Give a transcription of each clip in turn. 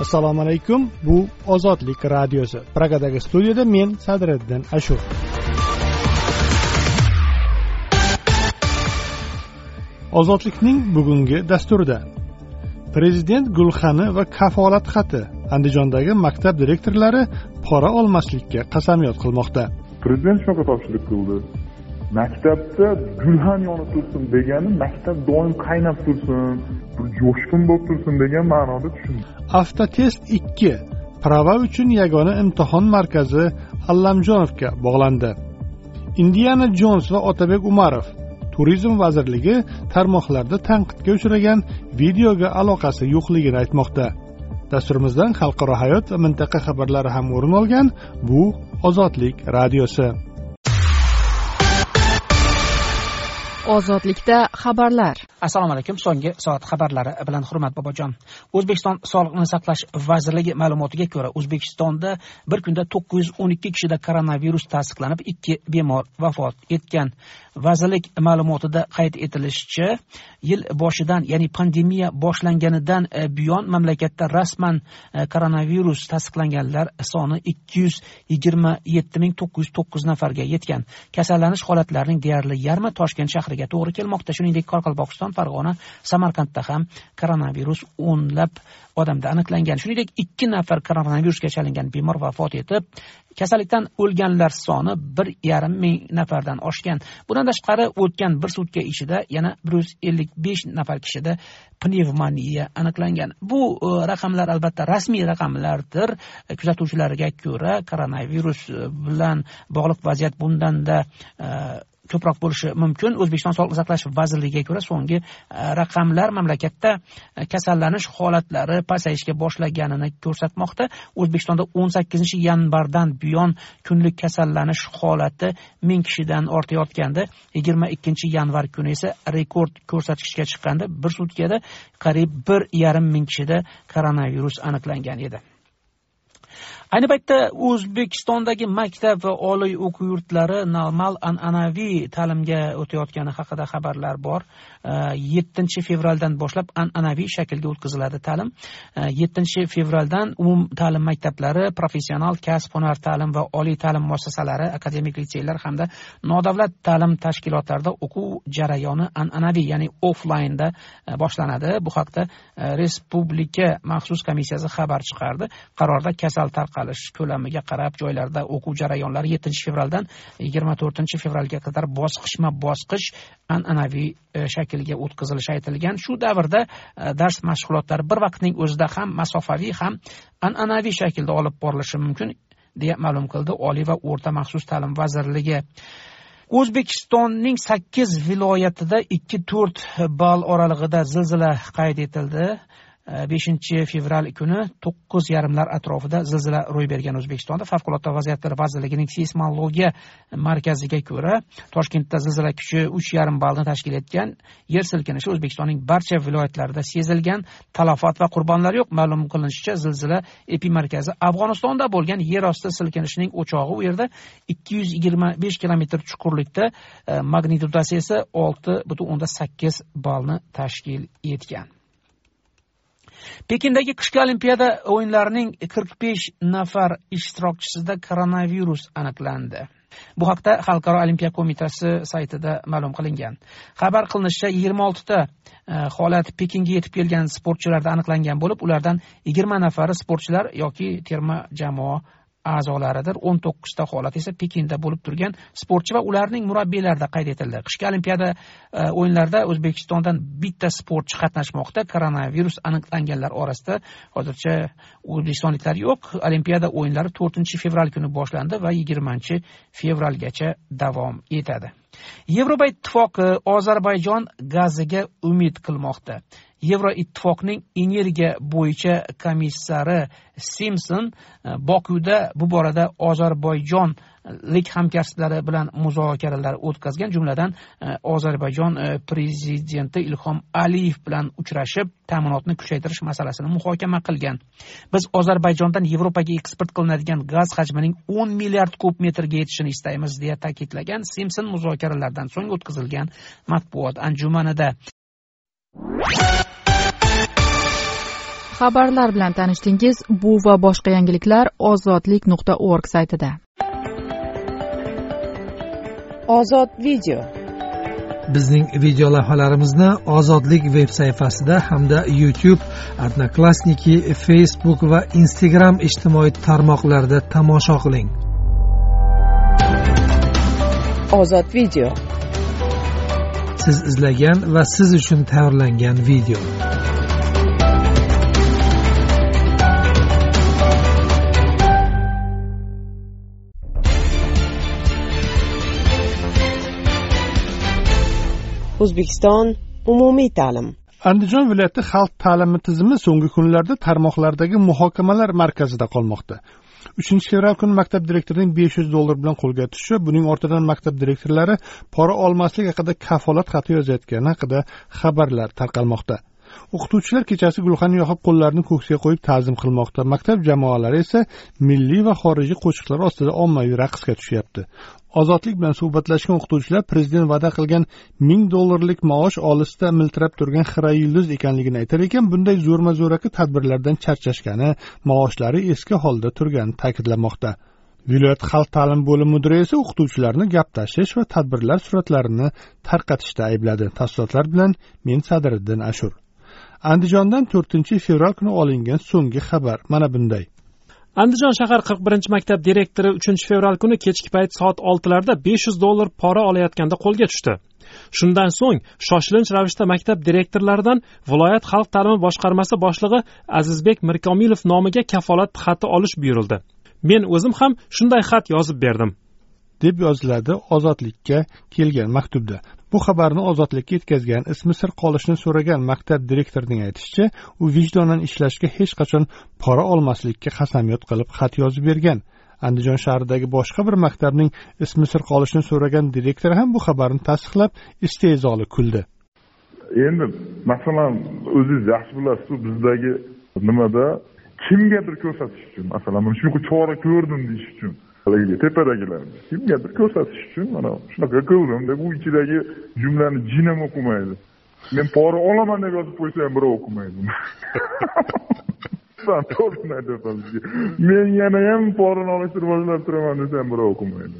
assalomu alaykum. Bu ozodlik radiosi. Pragadagi studiyada men sadriddin ashur. Ozodlikning bugungi dasturida prezident gulxani va kafolat xati andijondagi maktab direktorlari pora olmaslikka qasamyod qilmoqda. Prezident shunaqa topshiriq qildi. Maktabda gulxan yonib tursin degani maktab doim qaynab tursin bir jo'shqin bo'lib tursin degan ma'noda tushundim. Avtotest ikki prava uchun yagona imtihon markazi allamjonovga bog'landi. Indiana jons va otabek umarov turizm vazirligi tarmoqlarda tanqidga uchragan videoga aloqasi yo'qligini aytmoqda. Dasturimizdan xalqaro hayot va mintaqa xabarlari ham o'rin olgan bu ozodlik radiosi. Ozodlikda xabarlar. Assalomu alaykum. So'nggi soat xabarlari bilan hurmat bobojon. O'zbekiston sog'liqni saqlash vazirligi ma'lumotiga ko'ra o'zbekistonda bir kunda to'qqiz yuz o'n ikki kishida koronavirus tasdiqlanib ikki bemor vafot etgan. Vazirlik ma'lumotida qayd etilishicha yil boshidan ya'ni pandemiya boshlanganidan e, buyon mamlakatda rasman e, koronavirus tasdiqlanganlar soni ikki yuz yigirma yetti ming to'qqiz yuz to'qqiz nafarga yetgan. Kasallanish holatlarining deyarli yarmi toshkent shahriga to'g'ri kelmoqda. Shuningdek qoraqalpog'iston farg'ona samarqandda ham koronavirus o'nlab odamda aniqlangan. Shuningdek ikki nafar koronavirusga chalingan bemor vafot etib kasallikdan o'lganlar soni bir yarim ming nafardan oshgan. Bundan tashqari o'tgan bir sutka ichida yana bir yuz ellik besh nafar kishida pnevmoniya aniqlangan. Bu e, raqamlar albatta rasmiy raqamlardir. E, kuzatuvchilarga ko'ra koronavirus e, bilan bog'liq vaziyat bundanda ko'proq bo'lishi mumkin. O'zbekiston sog'liqni saqlash vazirligiga ko'ra so'nggi e, raqamlar mamlakatda e, kasallanish holatlari pasayishga boshlaganini ko'rsatmoqda. O'zbekistonda o'n sakkizinchi yanvardan buyon kunlik kasallanish holati ming kishidan ortayotgandi. Yigirma ikkinchi yanvar kuni esa rekord ko'rsatkichga chiqqandi. Bir sutkada qariyb bir yarim ming kishida koronavirus aniqlangan edi. Ayni paytda o'zbekistondagi maktab va oliy o'quv yurtlari normal an'anaviy ta'limga o'tayotgani haqida xabarlar bor. Yettinchi fevraldan boshlab an'anaviy shaklga o'tkaziladi ta'lim. Yettinchi fevraldan umum ta'lim maktablari professional kasb hunar ta'lim va oliy ta'lim muassasalari akademik litseylar hamda nodavlat ta'lim tashkilotlarida o'quv jarayoni an'anaviy ya'ni offlaynda e, boshlanadi. Bu haqda e, respublika maxsus komissiyasi xabar chiqardi. Qarorda kasal tarqalish ko'lamiga qarab joylarda o'quv jarayonlari yettinchi fevraldan yigirma to'rtinchi fevralga qadar bosqichma bosqich an'anaviy e, shaklga o'tkazilishi aytilgan. Shu davrda e, dars mashg'ulotlari bir vaqtning o'zida ham masofaviy ham an'anaviy shaklda olib borilishi mumkin deya ma'lum qildi oliy va o'rta maxsus ta'lim vazirligi. O'zbekistonning sakkiz viloyatida ikki to'rt ball oralig'ida zilzila qayd etildi. Beshinchi fevral kuni to'qqiz yarimlar atrofida zilzila ro'y bergan o'zbekistonda favqulodda vaziyatlar vazirligining seysmologiya markaziga ko'ra toshkentda zilzila kuchi uch yarim ballni tashkil etgan yer silkinishi o'zbekistonning barcha viloyatlarida sezilgan. Talafot va qurbonlar yo'q. Ma'lum qilinishicha zilzila epimarkazi afg'onistonda bo'lgan yer osti silkinishining o'chog'i u yerda ikki yuz yigirma besh kilometr chuqurlikda e, magnitudasi esa olti butun o'nda sakkiz ballni tashkil etgan. Pekindagi qishki olimpiada o'yinlarining qirq besh nafar ishtirokchisida koronavirus aniqlandi. Bu haqda xalqaro olimpiya qo'mitasi saytida ma'lum qilingan. Xabar qilinishicha yigirma oltita e, holat pekinga yetib kelgan sportchilarda aniqlangan bo'lib ulardan yigirma nafari sportchilar yoki terma jamoa a'zolaridir. O'n to'qqizta holat esa pekinda bo'lib turgan sportchi va ularning murabbiylarida qayd etildi. Qishki olimpiada e, o'yinlarida o'zbekistondan bitta sportchi qatnashmoqda. Koronavirus aniqlanganlar orasida hozircha o'zbekistonliklar yo'q. Olimpiada o'yinlari to'rtinchi fevral kuni boshlandi va yigirmanchi fevralgacha davom etadi. Yevropa ittifoqi ozarbayjon gaziga umid qilmoqda. Yevroittifoqning energiya bo'yicha komissari simson e, bokuda bu borada ozarbayjonlik hamkasblari bilan muzokaralar o'tkazgan. Jumladan e, ozarbayjon e, prezidenti ilhom aliyev bilan uchrashib ta'minotni kuchaytirish masalasini muhokama qilgan. Biz ozarbayjondan yevropaga eksport qilinadigan gaz hajmining o'n milliard kub metrga yetishini istaymiz deya ta'kidlagan simson muzokaralardan so'ng o'tkazilgan matbuot anjumanida. Xabarlar bilan tanishdingiz bu va boshqa yangiliklar ozodlik nuqta org saytida. Ozod video. Bizning video lavhalarimizni ozodlik veb sayfasida hamda youtube odnoklassniki facebook va instagram ijtimoiy tarmoqlarida tomosha qiling. Ozod video siz izlagan va siz uchun tayyorlangan video. O'zbekiston umumiy ta'lim. Andijon viloyati xalq ta'limi tizimi so'nggi kunlarda tarmoqlardagi muhokamalar markazida qolmoqda uchinchi fevral kuni maktab direktorining besh yuz dollar bilan qo'lga tushishi buning ortidan maktab direktorlari pora olmaslik haqida kafolat xati yozayotgani haqida xabarlar tarqalmoqda. O'qituvchilar kechasi gulxan yoqib qo'llarini ko'ksiga qo'yib ta'zim qilmoqda. Maktab jamoalari esa milliy va xorijiy qo'shiqlar ostida ommaviy raqsga tushyapti. Ozodlik bilan suhbatlashgan o'qituvchilar prezident va'da qilgan ming dollarlik maosh olisda miltirab turgan xira yulduz ekanligini aytar ekan. Bunday zo'rma zo'raki tadbirlardan charchashgani maoshlari eski holda turganini ta'kidlamoqda. Viloyat xalq ta'limi bo'limi mudiri esa o'qituvchilarni gap tashish va tadbirlar suratlarini tarqatishda aybladi. Tafsilotlar bilan men sadiriddin ashur. Andijondan to'rtinchi fevral kuni olingan so'nggi xabar. Mana bunday. Andijon shahar qirq birinchi maktab direktori uchinchi fevral kuni kechki payt soat oltilarda besh yuz dollar pora olayotganda qo'lga tushdi. Shundan so'ng shoshilinch ravishda maktab direktorlaridan viloyat xalq ta'limi boshqarmasi boshlig'i azizbek mirkomilov nomiga kafolat xati olish buyurildi. Men o'zim ham shunday xat yozib berdim. deb yoziladi ozodlikka kelgan maktubda bu xabarni ozodlikka yetkazgan ismi sir qolishni so'ragan maktab direktorining aytishicha u vijdonan ishlashga hech qachon pora olmaslikka qasamyod qilib xat yozib bergan. Andijon shahridagi boshqa bir maktabning ismi sir qolishni so'ragan direktori ham bu xabarni tasdiqlab istehzoli kuldi. Endi masalan o'zingiz yaxshi bilasiz bizdagi nimada? Kimgadir ko'rsatish uchun masalan mana shunaqa chora ko'rdim deyish uchun. Haligi tepadagilarni kimgadir ko'rsatish uchun mana shunaqa qildim deb u ichidagi jumlani jin ham o'qimaydi. Men pora olaman deb yozib qo'ysa ham birov o'qimaydi. To'g'risini aytyapman men yana ham porani olishni rivojlantirib turaman desa ham birov o'qimaydi.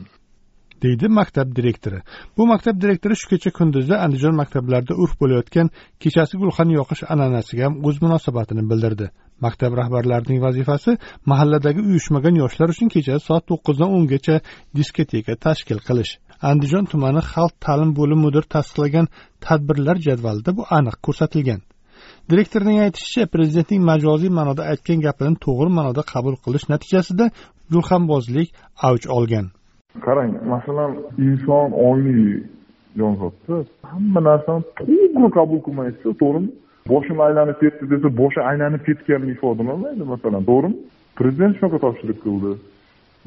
Deydi maktab direktori. Bu maktab direktori shu kecha kunduzda andijon maktablarida urf bo'layotgan kechasi gulxan yoqish an'anasiga ham o'z munosabatini bildirdi. Maktab rahbarlarining vazifasi mahalladagi uyushmagan yoshlar uchun kechasi soat to'qqizdan o'ngacha diskoteka tashkil qilish. Andijon tumani xalq ta'lim bo'limi mudiri tasdiqlagan tadbirlar jadvalida bu aniq ko'rsatilgan. Direktorning aytishicha prezidentning majoziy ma'noda aytgan gapini to'g'ri ma'noda qabul qilish natijasida gulxanbozlik avj olgan. Qarang masalan inson ongli jonzotda hamma narsani to'g'ri qabul qilmaysiz to'g'rimi? Boshim aylanib ketdi desa boshi aylanib ketganini ifodalayolmaydi masalan to'g'rimi? Prezident shunaqa topshiriq qildi.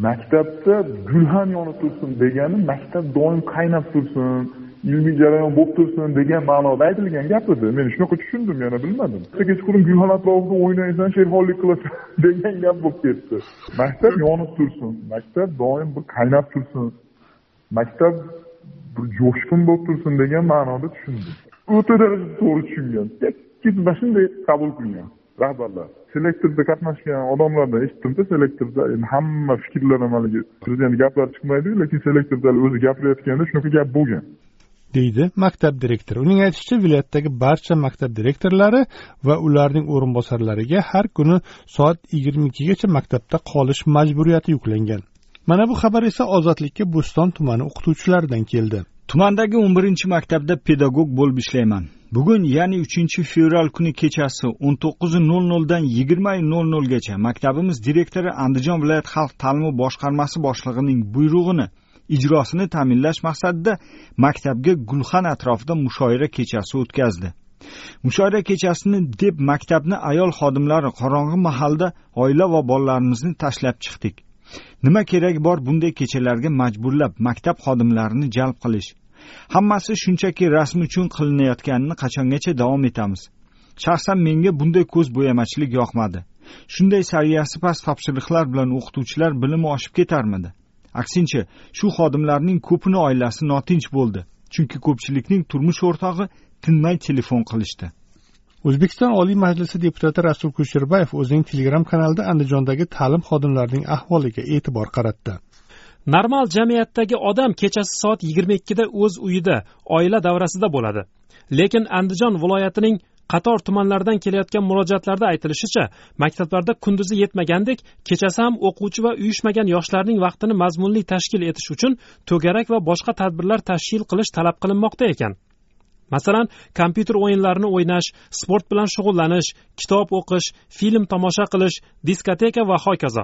Maktabda gulxan yonib tursin degani maktab doim qaynab tursin ilmiy jarayon bo'lib tursin degan ma'noda aytilgan gap edi. Men shunaqa tushundim yana bilmadim. Kechqurun gulxan atrofida o'ynaysan sherxonlik qilasan degan gap bo'lib ketdi. Maktab yonib tursin maktab doim bir qaynab tursin maktab bir jo'shqin bo'lib tursin degan ma'noda tushundim. O'ta darajada to'g'ri tushungan. Mana shunday qabul qilgan rahbarlar. Selektorda qatnashgan odamlardan eshitdimda selektorda endi hamma fikrlar ham haligi prezident gaplari chiqmaydiyu lekin selektorda o'zi gapirayotganda shunaqa gap bo'lgan. Deydi maktab direktori. Uning aytishicha viloyatdagi barcha maktab direktorlari va ularning o'rinbosarlariga har kuni soat yigirma ikkigacha maktabda qolish majburiyati yuklangan. Mana bu xabar esa ozodlikka bo'ston tumani o'qituvchilaridan keldi. Tumandagi o'n birinchi maktabda pedagog bo'lib ishlayman. Bugun ya'ni uchinchi fevral kuni kechasi o'n to'qqiz nol noldan yigirma nol nolgacha maktabimiz direktori andijon viloyat xalq ta'limi boshqarmasi boshlig'ining buyrug'ini ijrosini ta'minlash maqsadida maktabga gulxan atrofida mushoira kechasi o'tkazdi. Mushoira kechasini deb maktabni ayol xodimlari qorong'i mahalda oila va bolalarimizni tashlab chiqdik. Nima keragi bor bunday kechalarga majburlab maktab xodimlarini jalb qilish hammasi shunchaki rasm uchun qilinayotganini qachongacha davom etamiz. Shaxsan menga bunday ko'z bo'yamachilik yoqmadi. Shunday saviyasi past topshiriqlar bilan o'qituvchilar bilimi oshib ketarmidi? Aksincha shu xodimlarning ko'pini oilasi notinch bo'ldi chunki ko'pchilikning turmush o'rtog'i tinmay telefon qilishdi. O'zbekiston oliy majlisi deputati rasul kusherbayev o'zining telegram kanalida andijondagi ta'lim xodimlarining ahvoliga e'tibor qaratdi. Normal jamiyatdagi odam kechasi soat yigirma ikkida o'z uyida oila davrasida bo'ladi. Lekin andijon viloyatining qator tumanlardan kelayotgan murojaatlarda aytilishicha maktablarda kunduzi yetmagandek kechasi ham o'quvchi va uyushmagan yoshlarning vaqtini mazmunli tashkil etish uchun to'garak va boshqa tadbirlar tashkil qilish talab qilinmoqda ekan. Masalan kompyuter o'yinlarini o'ynash sport bilan shug'ullanish kitob o'qish film tomosha qilish diskoteka va hokazo.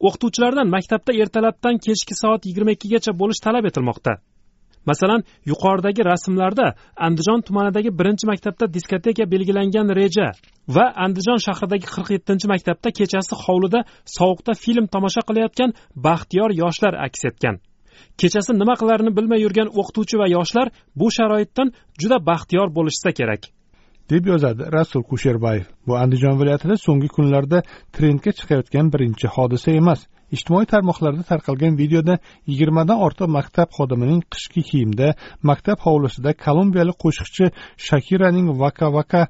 O'qituvchilardan maktabda ertalabdan kechki soat yigirma ikkigacha bo'lish talab etilmoqda. Masalan yuqoridagi rasmlarda andijon tumanidagi birinchi maktabda diskoteka belgilangan reja va andijon shahridagi qirq yettinchi maktabda kechasi hovlida sovuqda film tomosha qilayotgan baxtiyor yoshlar aks etgan. Kechasi nima qilarini bilmay yurgan o'qituvchi va yoshlar bu sharoitdan juda baxtiyor bo'lishsa kerak. Deb yozadi rasul kusherbayev. Bu andijon viloyatida so'nggi kunlarda trendga chiqayotgan birinchi hodisa emas. Ijtimoiy tarmoqlarda tarqalgan videoda yigirmadan ortiq maktab xodimining qishki kiyimda maktab hovlisida kolumbiyalik qo'shiqchi shakiraning vaka vaka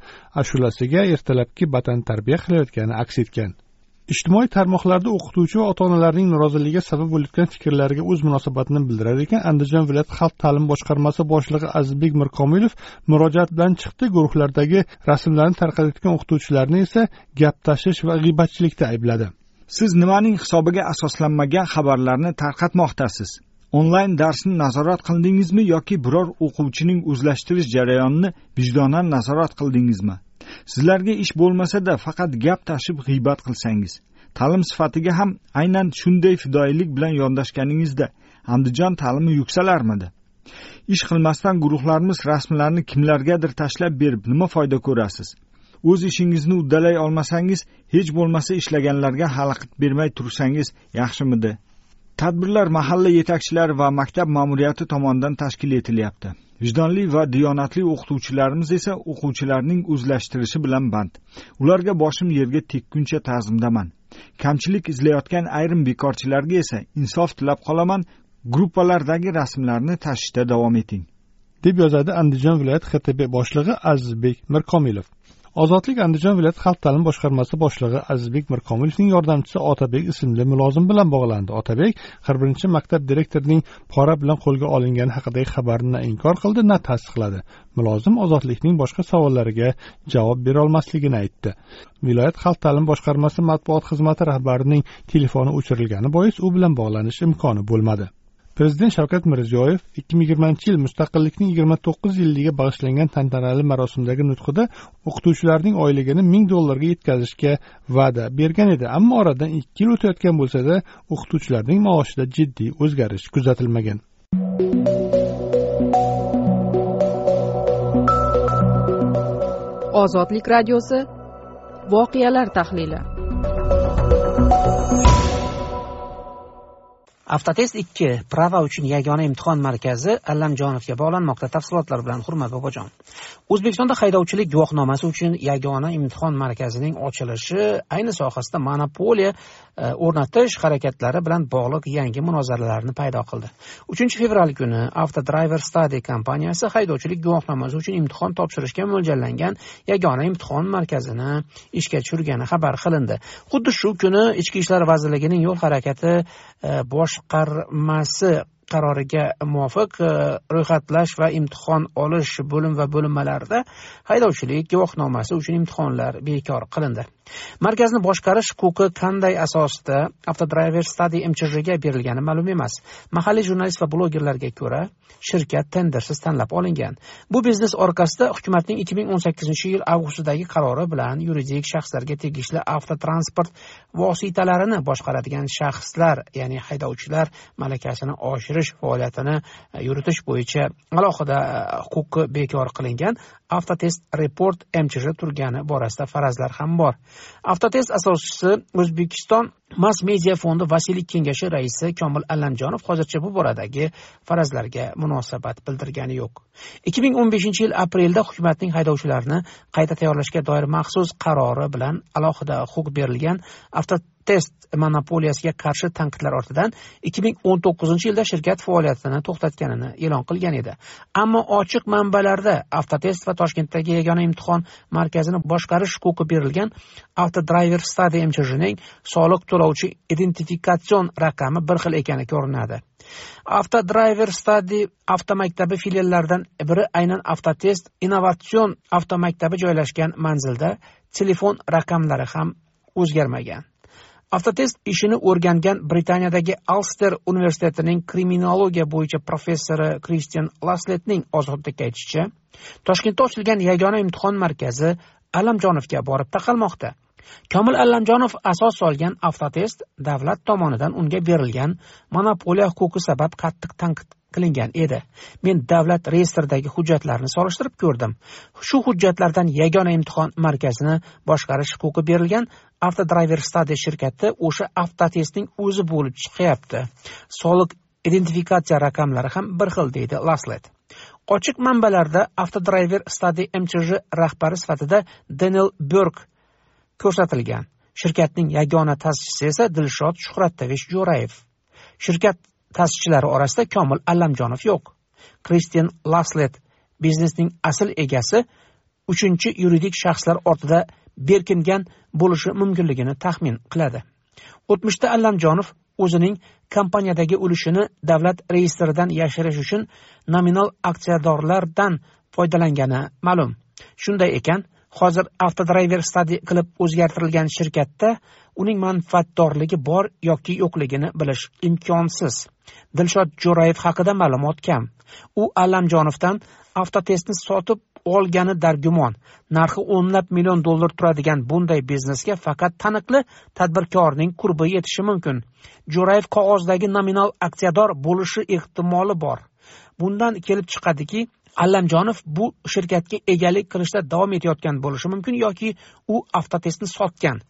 ashulasiga ertalabki batantarbiya qilayotgani aks etgan. Ijtimoiy tarmoqlarda o'qituvchi va ota onalarning noroziligiga sabab bo'layotgan fikrlariga o'z munosabatini bildirar ekan andijon viloyati xalq ta'limi boshqarmasi boshlig'i azizbek mirkomilov murojaat bilan chiqdi. Guruhlardagi rasmlarni tarqatayotgan o'qituvchilarni esa gap tashish va g'iybatchilikda aybladi. Siz nimaning hisobiga asoslanmagan xabarlarni tarqatmoqdasiz? Onlayn darsni nazorat qildingizmi yoki biror o'quvchining o'zlashtirish jarayonini vijdonan nazorat qildingizmi? Sizlarga ish bo'lmasada faqat gap tashib g'iybat qilsangiz. Ta'lim sifatiga ham aynan shunday fidoyilik bilan yondashganingizda andijon ta'limi yuksalarmidi? Ish qilmasdan guruhlarimiz rasmlarni kimlargadir tashlab berib nima foyda ko'rasiz? O'z ishingizni uddalay olmasangiz hech bo'lmasa ishlaganlarga xalaqit bermay tursangiz yaxshimidi? Tadbirlar mahalla yetakchilari va maktab ma'muriyati tomonidan tashkil etilyapti. Vijdonli va diyonatli o'qituvchilarimiz esa o'quvchilarning o'zlashtirishi bilan band. Ularga boshim yerga tekkuncha ta'zimdaman. Kamchilik izlayotgan ayrim bekorchilarga esa insof tilab qolaman gruppalardagi rasmlarni tashishda davom eting. deb yozadi andijon viloyat xtb boshlig'i azizbek mirkomilov. Ozodlik andijon viloyati xalq ta'limi boshqarmasi boshlig'i azizbek mirkomilovning yordamchisi otabek ismli mulozim bilan bog'landi. Otabek qirq birinchi maktab direktorining pora bilan qo'lga olingani haqidagi xabarni na inkor qildi na tasdiqladi. Mulozim ozodlikning boshqa savollariga javob berolmasligini aytdi. Viloyat xalq ta'limi boshqarmasi matbuot xizmati rahbarining telefoni o'chirilgani bois u bilan bog'lanish imkoni bo'lmadi. Prezident shavkat mirziyoyev ikki ming yigirmanchi yil mustaqillikning yigirma to'qqiz yilligiga bag'ishlangan tantanali marosimdagi nutqida o'qituvchilarning oyligini ming dollarga yetkazishga va'da bergan edi. Ammo oradan ikki yil o'tayotgan bo'lsada o'qituvchilarning maoshida jiddiy o'zgarish kuzatilmagan. Ozodlik radiosi. Voqealar tahlili. Avtotest ikki prava uchun yagona imtihon markazi allamjonovga bog'lanmoqda. Tafsilotlar bilan hurmat bobojon. O'zbekistonda haydovchilik guvohnomasi uchun yagona imtihon markazining ochilishi ayni sohasida monopoliya e, o'rnatish harakatlari bilan bog'liq yangi munozaralarni paydo qildi. Uchinchi fevral kuni avtodriver study kompaniyasi haydovchilik guvohnomasi uchun imtihon topshirishga mo'ljallangan yagona imtihon markazini ishga tushirgani xabar qilindi. Xuddi shu kuni ichki ishlar vazirligining yo'l harakati e, bosh boshqarmasi qaroriga muvofiq e, ro'yxatlash va imtihon olish bo'lim va bo'linmalarida haydovchilik guvohnomasi uchun imtihonlar bekor qilindi. Markazni boshqarish huquqi qanday asosda? Avtodriver study mchjga berilgani ma'lum emas. Mahalliy jurnalist va blogerlarga ko'ra shirkat tendersiz tanlab olingan. Bu biznes orqasida hukumatning ikki ming o'n sakkizinchi yil avgustidagi qarori bilan yuridik shaxslarga tegishli avtotransport vositalarini boshqaradigan shaxslar ya'ni haydovchilar malakasini oshirish faoliyatini e, yuritish bo'yicha alohida e, huquqi bekor qilingan. Avtotest report mchj turgani borasida farazlar ham bor. Avtotest asoschisi o'zbekiston mass media fondi vasiylik kengashi raisi komil allamjonov hozircha bu boradagi farazlarga munosabat bildirgani yo'q. ikki ming o'n beshinchi yil aprelda hukumatning haydovchilarni qayta tayyorlashga doir maxsus qarori bilan alohida huquq berilgan avto test monopoliyasiga qarshi tanqidlar ortidan ikki ming o'n to'qqizinchi yilda shirkat faoliyatini to'xtatganini e'lon qilgan edi. Ammo ochiq manbalarda avtotest va toshkentdagi yagona imtihon markazini boshqarish huquqi berilgan avtodriver stadi mchjning soliq to'lovchi identifikatsion raqami bir xil ekani ko'rinadi. Avtodriver stadi avtomaktabi filiallaridan biri aynan avtotest innovatsion avtomaktabi joylashgan manzilda telefon raqamlari ham o'zgarmagan. Avtotest ishini o'rgangan britaniyadagi alster universitetining kriminologiya bo'yicha professori kristian lasletning ozodlikka aytishicha toshkentda ochilgan yagona imtihon markazi allamjonovga borib taqalmoqda. Komil allamjonov asos solgan avtotest davlat tomonidan unga berilgan monopoliya huquqi sabab qattiq tanqid qilingan edi. Men davlat reyestridagi hujjatlarni solishtirib ko'rdim. Shu hujjatlardan yagona imtihon markazini boshqarish huquqi berilgan avtodrayver stadi shirkati o'sha avtotestning o'zi bo'lib chiqyapti. Soliq identifikatsiya raqamlari ham bir xil deydi laslet ochiq manbalarda avtodrayver stadi mchj rahbari sifatida denel berg ko'rsatilgan. Shirkatning yagona ta'sischisi esa dilshod shuhrattovich jo'rayev. Shirkat ta'sischilari orasida komil allamjonov yo'q. Kristin laslet biznesning asl egasi uchinchi yuridik shaxslar ortida berkingan bo'lishi mumkinligini taxmin qiladi. O'tmishda allamjonov o'zining kompaniyadagi ulushini davlat reyestridan yashirish uchun nominal aksiyadorlardan foydalangani ma'lum. Shunday ekan hozir avtodrayver stadi qilib o'zgartirilgan shirkatda uning manfaatdorligi bor yoki yo'qligini bilish imkonsiz. Dilshod jo'rayev haqida ma'lumot kam. U allamjonovdan avtotestni sotib olgani dargumon. Narxi o'nlab million dollar turadigan bunday biznesga faqat taniqli tadbirkorning qurbi yetishi mumkin. Jo'rayev qog'ozdagi nominal aksiyador bo'lishi ehtimoli bor. Bundan kelib chiqadiki allamjonov bu shirkatga egalik qilishda davom etayotgan bo'lishi mumkin yoki u avtotestni sotgan.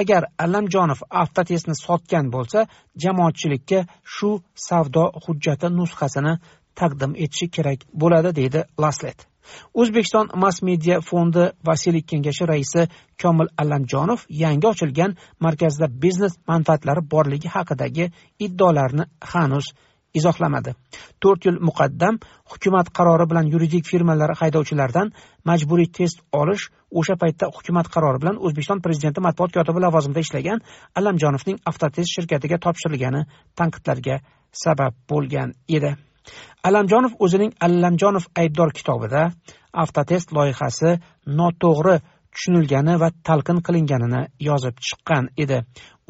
Agar allamjonov avtotestni sotgan bo'lsa jamoatchilikka shu savdo hujjati nusxasini taqdim etishi kerak bo'ladi deydi laslet o'zbekiston mass media fondi vasiylik kengashi raisi komil allamjonov yangi ochilgan markazda biznes manfaatlari borligi haqidagi iddaolarni hanuz izohlamadi. To'rt yil muqaddam hukumat qarori bilan yuridik firmalar haydovchilardan majburiy test olish o'sha paytda hukumat qarori bilan o'zbekiston prezidenti matbuot kotibi lavozimida ishlagan allamjonovning avtotest shirkatiga topshirilgani tanqidlarga sabab bo'lgan edi. Allamjonov o'zining allamjonov aybdor kitobida avtotest loyihasi noto'g'ri tushunilgani va talqin qilinganini yozib chiqqan edi.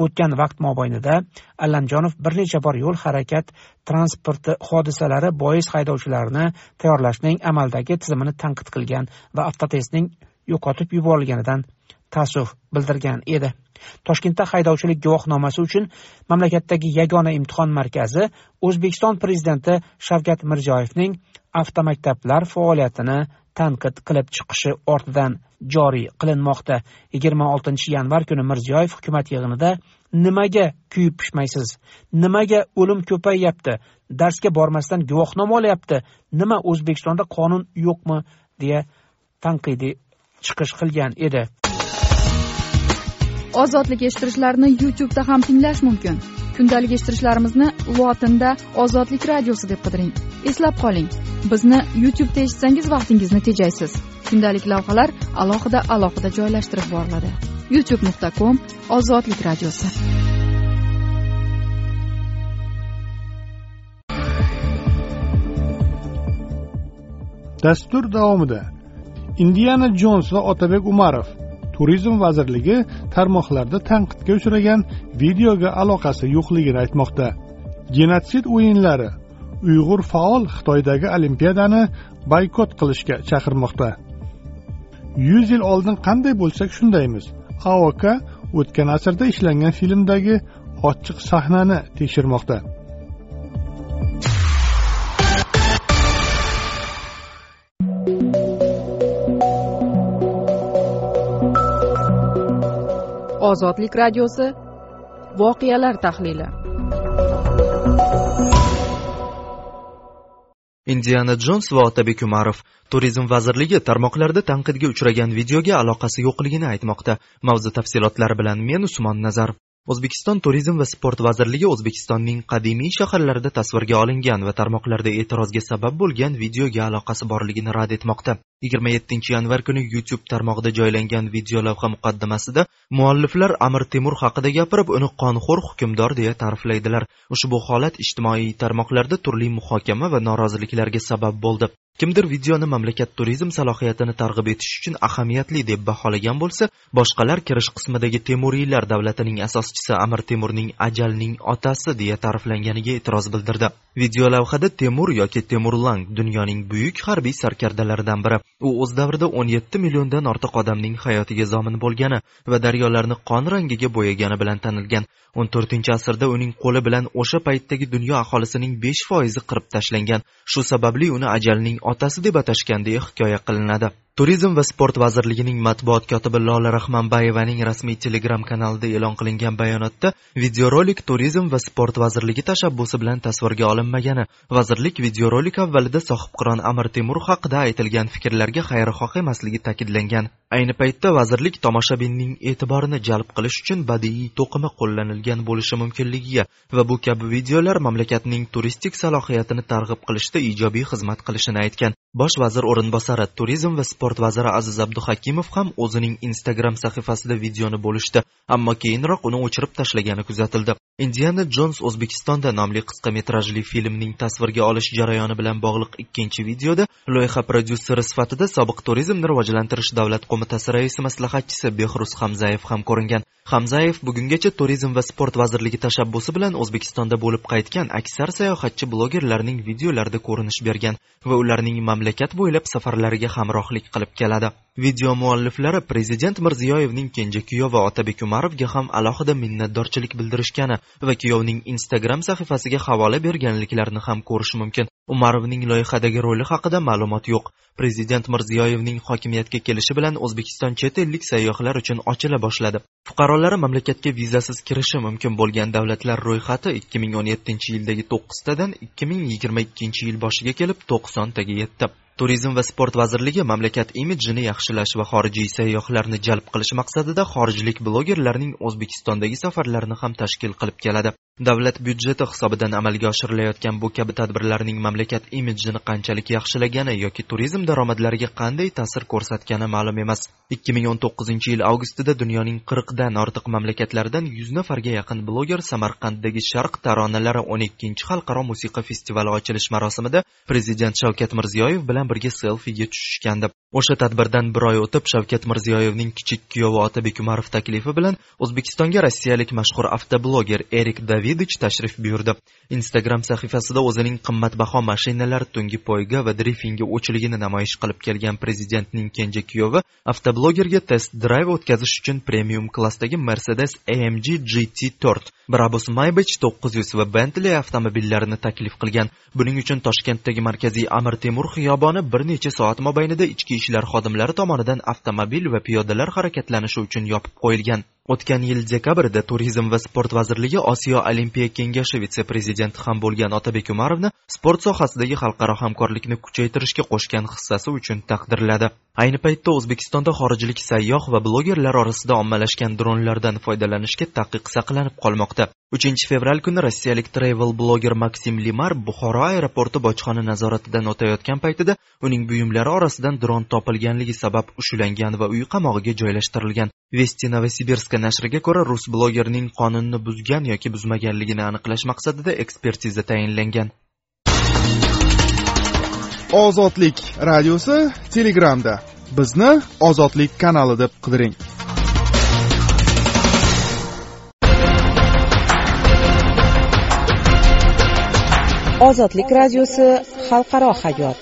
O'tgan vaqt mobaynida allamjonov bir necha bor yo'l harakat transporti hodisalari bois haydovchilarni tayyorlashning amaldagi tizimini tanqid qilgan va avtotestning yo'qotib yuborilganidan taassuf bildirgan edi. Toshkentda haydovchilik guvohnomasi uchun mamlakatdagi yagona imtihon markazi o'zbekiston prezidenti shavkat mirziyoyevning avtomaktablar faoliyatini tanqid qilib chiqishi ortidan joriy qilinmoqda. Yigirma oltinchi yanvar kuni mirziyoyev hukumat yig'inida nimaga kuyib pishmaysiz? Nimaga o'lim ko'payyapti darsga bormasdan guvohnoma olyapti? Nima o'zbekistonda qonun yo'qmi? deya tanqidiy chiqish qilgan edi. Ozodlik eshittirishlarini youtubeda ham tinglash mumkin. Kundalik eshittirishlarimizni lotinda ozodlik radiosi deb qidiring. Eslab qoling. Bizni youtubeda eshitsangiz vaqtingizni tejaysiz. Kundalik lavhalar alohida alohida joylashtirib boriladi. Youtube nuqta com ozodlik radiosi. Dastur davomida indiana jons va otabek umarov turizm vazirligi tarmoqlarda tanqidga uchragan videoga aloqasi yo'qligini aytmoqda. Genotsid o'yinlari uyg'ur faol xitoydagi olimpiadani boykot qilishga chaqirmoqda. Yuz yil oldin qanday bo'lsak shundaymiz. Aok o'tgan asrda ishlangan filmdagi ochiq sahnani tekshirmoqda. Ozodlik radiosi. Voqealar tahlili. Indiana jons va otabek umarov turizm vazirligi tarmoqlarda tanqidga uchragan videoga aloqasi yo'qligini aytmoqda. Mavzu tafsilotlari bilan men usmon nazarov. O'zbekiston turizm va sport vazirligi o'zbekistonning qadimiy shaharlarida tasvirga olingan va tarmoqlarda e'tirozga sabab bo'lgan videoga aloqasi borligini rad etmoqda. Yigirma yettinchi yanvar kuni youtube tarmog'ida joylangan video lavha muqaddimasida mualliflar amir temur haqida gapirib uni qonxo'r hukmdor deya ta'riflaydilar. Ushbu holat ijtimoiy tarmoqlarda turli muhokama va noroziliklarga sabab bo'ldi. Kimdir videoni mamlakat turizm salohiyatini targ'ib etish uchun ahamiyatli deb baholagan bo'lsa boshqalar kirish qismidagi temuriylar davlatining asoschisi amir temurning ajalning otasi deya ta'riflanganiga e'tiroz bildirdi. Videolavhada temur yoki temurlang dunyoning buyuk harbiy sarkardalaridan biri. U o'z davrida 17 milliondan ortiq odamning hayotiga zomin bo'lgani va daryolarni qon rangiga bo'yagani bilan tanilgan. 14 asrda uning qo'li bilan o'sha paytdagi dunyo aholisining 5 foizi qirib tashlangan. Shu sababli uni ajalning otasi deb atashgan deya hikoya qilinadi. Turizm va sport vazirligining matbuot kotibi lola rahmonbayevaning rasmiy telegram kanalida e'lon qilingan bayonotda videorolik turizm va sport vazirligi tashabbusi bilan tasvirga olinmagani vazirlik videorolik avvalida sohibqiron amir temur haqida aytilgan fikrlarga xayrixoh emasligi ta'kidlangan. Ayni paytda vazirlik tomoshabinning e'tiborini jalb qilish uchun badiiy to'qima qo'llanilgan bo'lishi mumkinligiga va bu kabi videolar mamlakatning turistik salohiyatini targ'ib qilishda ijobiy xizmat qilishini aytgan. Bosh vazir o'rinbosari turizm va sport sport vaziri aziz abduhakimov ham o'zining instagram sahifasida videoni bo'lishdi. Ammo keyinroq uni o'chirib tashlagani kuzatildi. Indiana jons o'zbekistonda nomli qisqa metrajli filmning tasvirga olish jarayoni bilan bog'liq ikkinchi videoda loyiha prodyuseri sifatida sobiq turizmni rivojlantirish davlat qo'mitasi raisi maslahatchisi behruz hamzayev ham ko'ringan. Hamzayev bugungacha turizm va sport vazirligi tashabbusi bilan o'zbekistonda bo'lib qaytgan aksar sayohatchi blogerlarning videolarida ko'rinish bergan va ularning mamlakat bo'ylab safarlariga hamrohlik qilib keladi. Video mualliflari prezident mirziyoyevning kenja kuyovi otabek umarovga ham alohida minnatdorchilik bildirishgani va kuyovning instagram sahifasiga havola berganliklarini ham ko'rish mumkin. Umarovning loyihadagi roli haqida ma'lumot yo'q. Prezident mirziyoyevning hokimiyatga kelishi bilan o'zbekiston chet ellik sayyohlar uchun ochila boshladi. Fuqarolari mamlakatga vizasiz kirishi mumkin bo'lgan davlatlar ro'yxati ikki ming o'n yettinchi yildagi to'qqiztadan ikki ming yigirma ikkinchi yil boshiga kelib to'qsontaga yetdi. Turizm va sport vazirligi mamlakat imidjini yaxshilash va xorijiy sayyohlarni jalb qilish maqsadida xorijlik blogerlarning o'zbekistondagi safarlarini ham tashkil qilib keladi. Davlat byudjeti hisobidan amalga oshirilayotgan bu kabi tadbirlarning mamlakat imidjini qanchalik yaxshilagani yoki turizm daromadlariga qanday ta'sir ko'rsatgani ma'lum emas. ikki ming o'n to'qqizinchi yil avgustida dunyoning qirqdan ortiq mamlakatlaridan yuz nafarga yaqin bloger samarqanddagi sharq taronalari o'n ikkinchi xalqaro musiqa festivali ochilish marosimida prezident shavkat mirziyoyev bilan birga selfiga tushishgandi. O'sha tadbirdan bir oy o'tib shavkat mirziyoyevning kichik kuyovi otabek umarov taklifi bilan o'zbekistonga rossiyalik mashhur avtobloger erik davidich tashrif buyurdi. Instagram sahifasida o'zining qimmatbaho mashinalar tungi poyga va drifingga o'chligini namoyish qilib kelgan prezidentning kenja kuyovi avtoblogerga test drayv o'tkazish uchun premium klassdagi mercedes amg gt 4 brabus maybach 900 va bentley avtomobillarini taklif qilgan. Buning uchun toshkentdagi markaziy amir temur xiyoboni bir necha soat mobaynida ichki ishlar xodimlari tomonidan avtomobil va piyodalar harakatlanishi uchun yopib qo'yilgan. O'tgan yil dekabrda turizm va sport vazirligi osiyo olimpiya kengashi vitse prezidenti ham bo'lgan otabek umarovni sport sohasidagi xalqaro hamkorlikni kuchaytirishga qo'shgan hissasi uchun taqdirladi. Ayni paytda o'zbekistonda xorijlik sayyoh va blogerlar orasida ommalashgan dronlardan foydalanishga taqiq saqlanib qolmoqda. Uchinchi fevral kuni rossiyalik travel bloger maksim limar buxoro aeroporti bojxona nazoratidan o'tayotgan paytida uning buyumlari orasidan dron topilganligi sabab ushlangan va uy qamog'iga joylashtirilgan. Vesti novosibirska nashriga ko'ra rus blogerning qonunni buzgan yoki buzmaganligini aniqlash maqsadida ekspertiza tayinlangan. Ozodlik radiosi telegramda. Bizni ozodlik kanali deb qidiring. Ozodlik radiosi xalqaro hayot.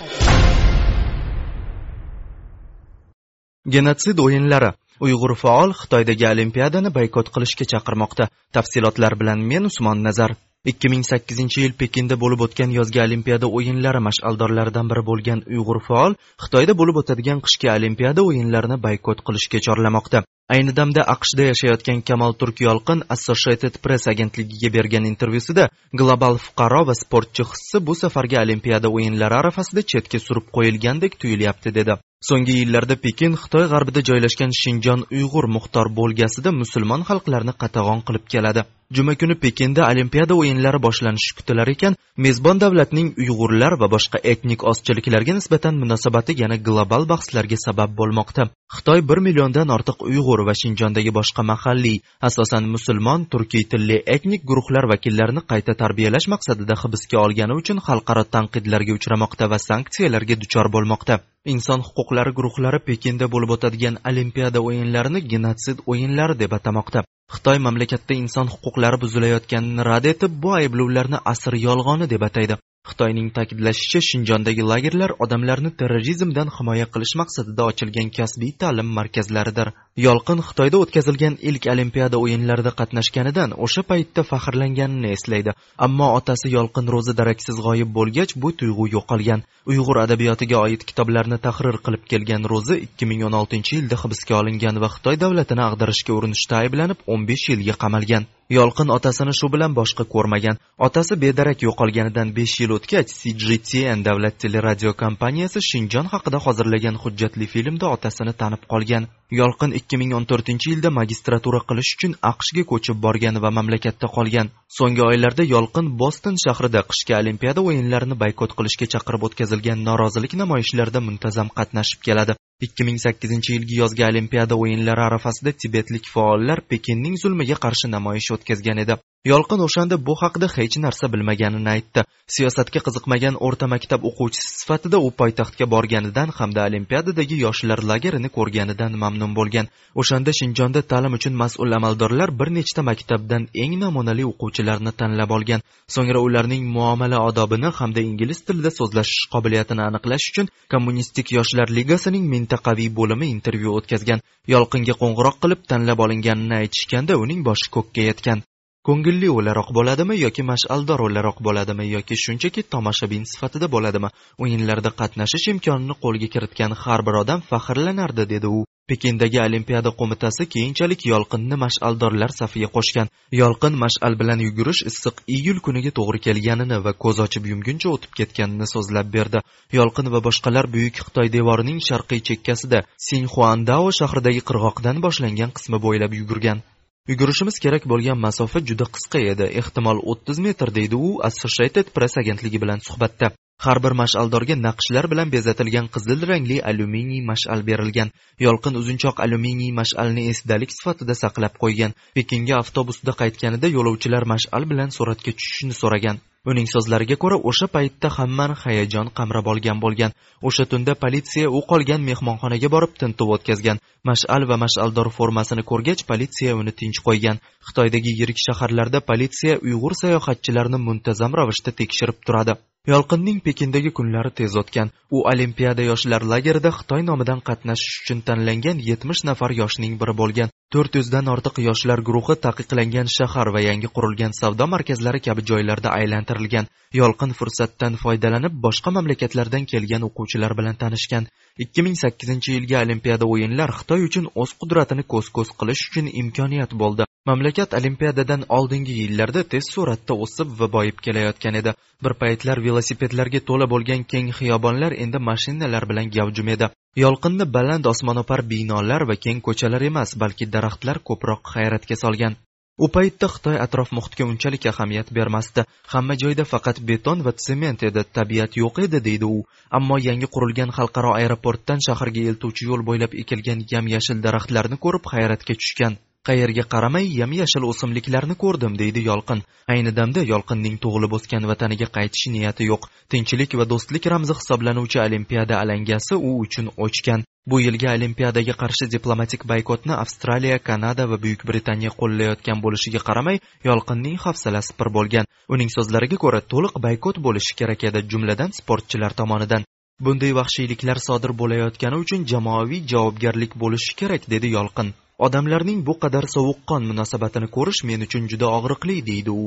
Genotsid o'yinlari uyg'ur faol xitoydagi olimpiadani boykot qilishga chaqirmoqda. Tafsilotlar bilan men usmon nazar. 2008 yil pekinda bo'lib o'tgan yozgi olimpiada o'yinlari mash'aldorlaridan biri bo'lgan uyg'ur faol xitoyda bo'lib o'tadigan qishki olimpiada o'yinlarini boykot qilishga chorlamoqda. Ayni damda aqshda yashayotgan kamol turkiyolqin associated press agentligiga bergan intervyusida global fuqaro va sportchi hissi bu safargi olimpiada o'yinlari arafasida chetga surib qo'yilgandek tuyulyapti dedi. So'nggi yillarda pekin xitoy g'arbida joylashgan shinjon uyg'ur muxtor bo'lgasida musulmon xalqlarni qatag'on qilib keladi. Juma kuni pekinda olimpiada o'yinlari boshlanishi kutilar ekan. Mezbon davlatning uyg'urlar va boshqa etnik ozchiliklarga nisbatan munosabati yana global bahslarga sabab bo'lmoqda. Xitoy bir milliondan ortiq uyg'ur va shinjondagi boshqa mahalliy asosan musulmon turkiy tilli etnik guruhlar vakillarini qayta tarbiyalash maqsadida hibsga olgani uchun xalqaro tanqidlarga uchramoqda va sanksiyalarga duchor bo'lmoqda. Inson huquqlari guruhlari pekinda bo'lib o'tadigan olimpiada o'yinlarini genotsid o'yinlari deb atamoqda. Xitoy mamlakatda inson huquqlari buzilayotganini rad etib bu ayblovlarni asr yolg'oni deb ataydi. Xitoyning ta'kidlashicha shinjondagi lagerlar odamlarni terrorizmdan himoya qilish maqsadida ochilgan kasbiy ta'lim markazlaridir. Yolqin xitoyda o'tkazilgan ilk olimpiada o'yinlarida qatnashganidan o'sha paytda faxrlanganini eslaydi. Ammo otasi yolqin ro'zi daraksiz g'oyib bo'lgach bu tuyg'u yo'qolgan. Uyg'ur adabiyotiga oid kitoblarni tahrir qilib kelgan ro'zi 2016 yilda hibsga olingan va xitoy davlatini ag'darishga urinishda ayblanib 15 yilga qamalgan. Yolqin otasini shu bilan boshqa ko'rmagan. Otasi bedarak yo'qolganidan 5 yil o'tgach cgtn davlat teleradio kompaniyasi shinjon haqida hozirlagan hujjatli filmda otasini tanib qolgan. Yolqin 2014 yilda magistratura qilish uchun aqshga ko'chib borgan va mamlakatda qolgan. So'nggi oylarda yolqin boston shahrida qishki olimpiada o'yinlarini boykot qilishga chaqirib o'tkazilgan norozilik namoyishlarida muntazam qatnashib keladi. 2008 yilgi yozgi olimpiada o'yinlari arafasida tibetlik faollar pekinning zulmiga qarshi namoyish o'tkazgan edi. Yolqin o'shanda bu haqida hech narsa bilmaganini aytdi. Siyosatga qiziqmagan o'rta maktab o'quvchisi sifatida u poytaxtga borganidan hamda olimpiadadagi yoshlar lagerini ko'rganidan mamnun bo'lgan. O'shanda shinjonda ta'lim uchun mas'ul amaldorlar bir nechta maktabdan eng namunali o'quvchilarni tanlab olgan. So'ngra ularning muomala odobini hamda ingliz tilida so'zlashish qobiliyatini aniqlash uchun kommunistik yoshlar ligasining mintaqaviy bo'limi intervyu o'tkazgan. Yolqinga qo'ng'iroq qilib tanlab olinganini aytishganda uning boshi ko'kka yetgan. Ko'ngilli o'laroq bo'ladimi yoki mash'aldor o'laroq bo'ladimi yoki shunchaki tomoshabin sifatida bo'ladimi? O'yinlarda qatnashish imkonini qo'lga kiritgan har bir odam faxrlanardi dedi u. Pekindagi olimpiada qo'mitasi keyinchalik yolqinni mash'aldorlar safiga qo'shgan. Yolqin mash'al bilan yugurish issiq iyul kuniga to'g'ri kelganini va ko'z ochib yumguncha o'tib ketganini so'zlab berdi. Yolqin va boshqalar buyuk xitoy devorining sharqiy chekkasida sinxuandao shahridagi qirg'oqdan boshlangan qismi bo'ylab yugurgan. Yugurishimiz kerak bo'lgan masofa juda qisqa edi. Ehtimol 30 metr deydi u associated press agentligi bilan suhbatda. Har bir mash'aldorga naqshlar bilan bezatilgan qizil rangli alyuminiy mash'al berilgan. Yolqin uzunchoq alyuminiy mash'alni esdalik sifatida saqlab qo'ygan. Pekinga avtobusda qaytganida yo'lovchilar mash'al bilan suratga tushishni so'ragan. Uning so'zlariga ko'ra o'sha paytda hammani hayajon qamrab olgan bo'lgan. O'sha tunda politsiya u qolgan mehmonxonaga borib tintuv o'tkazgan. Mash'al va mash'aldor formasini ko'rgach politsiya uni tinch qo'ygan. Xitoydagi yirik shaharlarda politsiya uyg'ur sayohatchilarini muntazam ravishda tekshirib turadi. Yolqinning pekindagi kunlari tez o'tgan. U olimpiada yoshlar lagerida xitoy nomidan qatnashish uchun tanlangan yetmish nafar yoshning biri bo'lgan. To'rt yuzdan ortiq yoshlar guruhi taqiqlangan shahar va yangi qurilgan savdo markazlari kabi joylarda aylantirilgan. Yolqin fursatdan foydalanib boshqa mamlakatlardan kelgan o'quvchilar bilan tanishgan. 2008 yilgi olimpiada o'yinlar xitoy uchun o'z qudratini ko'z ko'z qilish uchun imkoniyat bo'ldi. Mamlakat olimpiadadan oldingi yillarda tez sur'atda o'sib va boyib kelayotgan edi. Bir paytlar velosipedlarga to'la bo'lgan keng xiyobonlar endi mashinalar bilan gavjum edi. Yolqinni baland osmono'par binolar va keng ko'chalar emas balki daraxtlar ko'proq hayratga solgan. U paytda xitoy atrof muhitga unchalik ahamiyat bermasdi. Hamma joyda faqat beton va sement edi tabiat yo'q edi deydi u. Ammo yangi qurilgan xalqaro aeroportdan shaharga eltuvchi yo'l bo'ylab ekilgan yam yashil daraxtlarni ko'rib hayratga tushgan. Qayerga qaramay yam yashil o'simliklarni ko'rdim deydi yolqin. Ayni damda yolqinning tug'ilib o'sgan vataniga qaytish niyati yo'q. Tinchlik va do'stlik ramzi hisoblanuvchi olimpiada alangasi u uchun o'chgan. Bu yilgi olimpiadaga qarshi diplomatik boykotni avstraliya kanada va buyuk britaniya qo'llayotgan bo'lishiga qaramay yolqinning hafsalasi pir bo'lgan. Uning so'zlariga ko'ra to'liq boykot bo'lishi kerak edi jumladan sportchilar tomonidan. Bunday vahshiyliklar sodir bo'layotgani uchun jamoaviy javobgarlik bo'lishi kerak dedi yolqin. Odamlarning bu qadar sovuqqon munosabatini ko'rish men uchun juda og'riqli deydi u.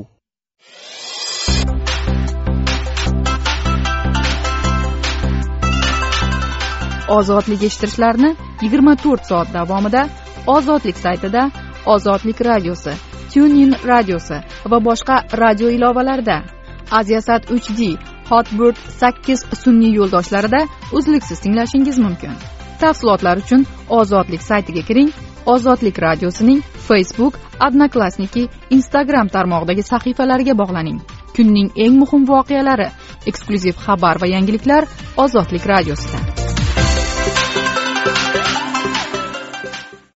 Ozodlik eshittirishlarni 24 soat davomida ozodlik saytida ozodlik radiosi tunin radiosi va boshqa radio ilovalarida aziasat 3d hotbird 8 sun'iy yo'ldoshlarida uzluksiz tinglashingiz mumkin. Tafsilotlar uchun ozodlik saytiga kiring ozodlik radiosining facebook odnoklassniki instagram tarmog'idagi sahifalariga bog'laning. Kunning eng muhim voqealari eksklyuziv xabar va yangiliklar ozodlik radiosida.